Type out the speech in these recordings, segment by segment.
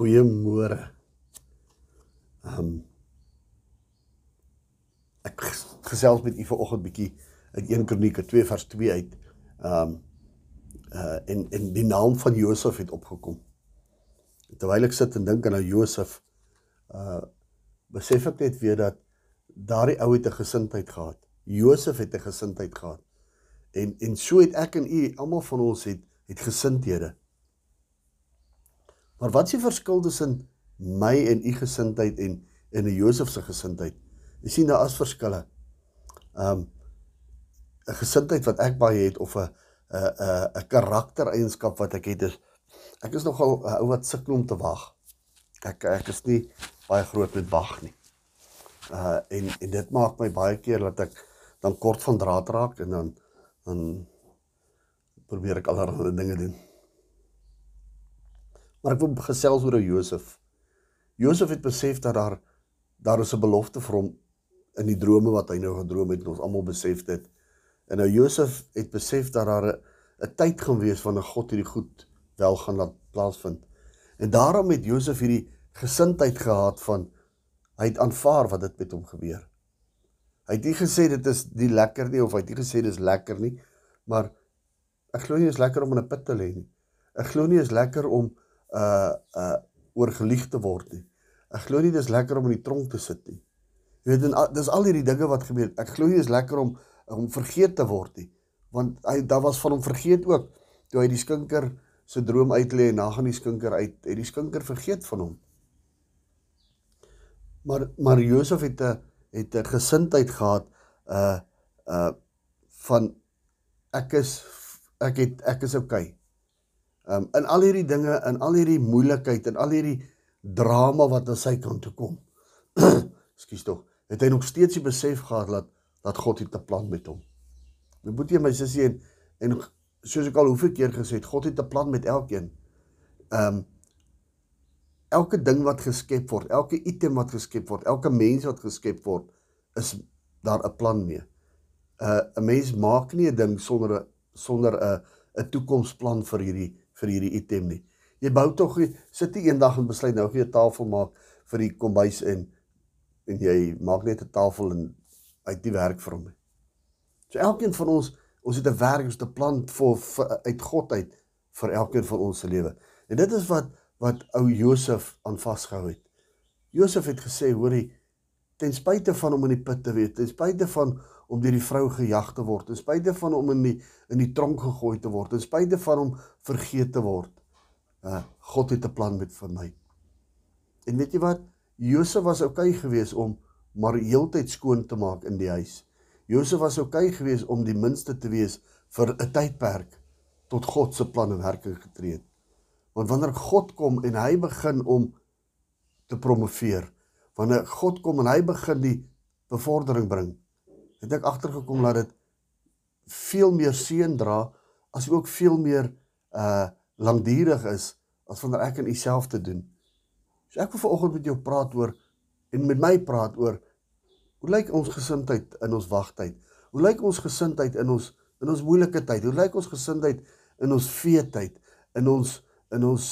Goeiemôre. Ehm um, ek gesels met u vanoggend bietjie uit 1 Kronieke 2 vers 2 uit. Ehm um, uh en en die naam van Josef het opgekom. Terwyl ek sit en dink aan nou Josef, uh besef ek net weer dat daardie ou het 'n gesindheid gehad. Josef het 'n gesindheid gehad. En en so het ek en u, almal van ons het het gesindhede. Maar wat is die verskil tussen my en u gesindheid en en 'n Josef se gesindheid? Jy sien daar is verskille. Um 'n gesindheid wat ek baie het of 'n 'n 'n 'n karaktereienskap wat ek het is ek is nogal 'n ou wat sukkel om te wag. Ek ek is nie baie groot met wag nie. Uh en en dit maak my baie keer dat ek dan kort van draad raak en dan dan probeer ek allerlei dinge doen. Maar ek wil gesels oor Josef. Josef het besef dat daar daar is 'n belofte vir hom in die drome wat hy nou gedroom het en ons almal besef dit. En nou Josef het besef dat daar 'n 'n tyd gaan wees wanneer God hierdie goed wel gaan laat plaasvind. En daarom het Josef hierdie gesindheid gehad van hy het aanvaar wat dit met hom gebeur. Hy het nie gesê dit is nie lekker nie of hy het nie gesê dis lekker nie, maar ek glo nie is lekker om in 'n put te lê nie. Ek glo nie is lekker om uh uh oorgelieg te word nie. Ek glo nie dis lekker om in die tronk te sit nie. Jy weet, dis al hierdie dinge wat gebeur. Ek glo nie dis lekker om om vergeet te word nie. Want hy daar was van hom vergeet ook toe hy die skinker se droom uitlê en na gaan die skinker uit. Het die skinker vergeet van hom. Maar maar Josef het 'n het 'n gesindheid gehad uh uh van ek is ek het ek is okay. Um in al hierdie dinge, in al hierdie moeilikheid en al hierdie drama wat aan sy kant toe kom. Ekskuus tog. Het hy nog steeds die besef gehad dat dat God het 'n plan met hom. My boetie en my sussie en en soos ek al hoeveel keer gesê het, God het 'n plan met elkeen. Um elke ding wat geskep word, elke item wat geskep word, elke mens wat geskep word, is daar 'n plan mee. Uh 'n mens maak nie 'n ding sonder 'n sonder 'n 'n toekomsplan vir hierdie vir hierdie item nie. Jy bou tog sit jy eendag en besluit nou gee 'n tafel maak vir die kombuis en en jy maak net 'n tafel en uit die werk vir hom. So elkeen van ons, ons het 'n werk, ons het 'n plan vir, vir uit God uit vir elkeen van ons se lewe. En dit is wat wat ou Josef aan vasgehou het. Josef het gesê, hoorie, ten spyte van om in die put te wees, ten spyte van om deur die vrou gejag te word, ten spyte van om in die in die tronk gegooi te word, ten spyte van om vergeet te word. Uh God het 'n plan met vir my. En weet jy wat? Josef was oukei okay geweest om maar heeltyd skoon te maak in die huis. Josef was oukei okay geweest om die minste te wees vir 'n tydperk tot God se plan in werking getree het. Want wanneer God kom en hy begin om te promoveer, wanneer God kom en hy begin die bevordering bring, het ek agtergekom dat dit veel meer seën dra as ook veel meer uh lankdurig is as wanneer ek en u self te doen. So ek wil vanoggend met jou praat oor en met my praat oor hoe lyk ons gesindheid in ons wagtyd? Hoe lyk ons gesindheid in ons in ons moeilike tyd? Hoe lyk ons gesindheid in ons feetyd, in ons in ons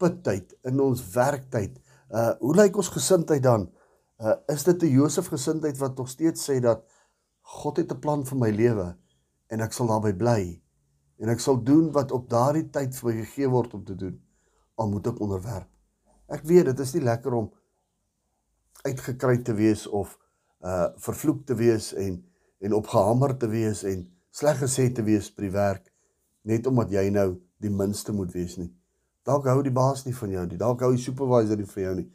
pittyd, in ons werktyd? Uh hoe lyk ons gesindheid dan? Uh is dit 'n Josef gesindheid wat nog steeds sê dat God het 'n plan vir my lewe en ek sal daarby bly en ek sal doen wat op daardie tyd vir my gegee word om te doen al moet ek onderwerp. Ek weet dit is nie lekker om uitgekry te wees of uh vervloek te wees en en opgehamer te wees en sleg gesê te wees by die werk net omdat jy nou die minste moet wees nie. Dalk hou die baas nie van jou nie. Dalk hou die supervisor nie van jou nie.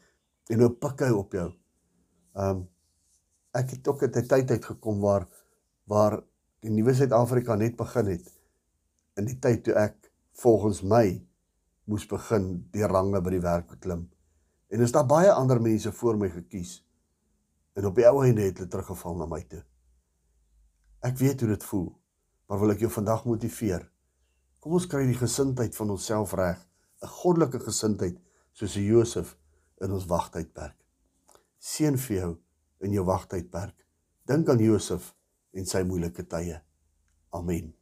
En nou pik hy op jou. Um ek het ook 'n tyd uitgekom waar waar die nuwe Suid-Afrika net begin het in die tyd toe ek volgens my moes begin die range by die werk klim. En is daar baie ander mense voor my gekies. En op die ou einde het hulle teruggeval na my toe. Ek weet hoe dit voel, maar wil ek jou vandag motiveer. Kom ons kry die gesindheid van onsself reg, 'n goddelike gesindheid soos Josef in ons wagtydperk. Seën vir jou in jou wagtydperk. Dink aan Josef en sy moeilike tye. Amen.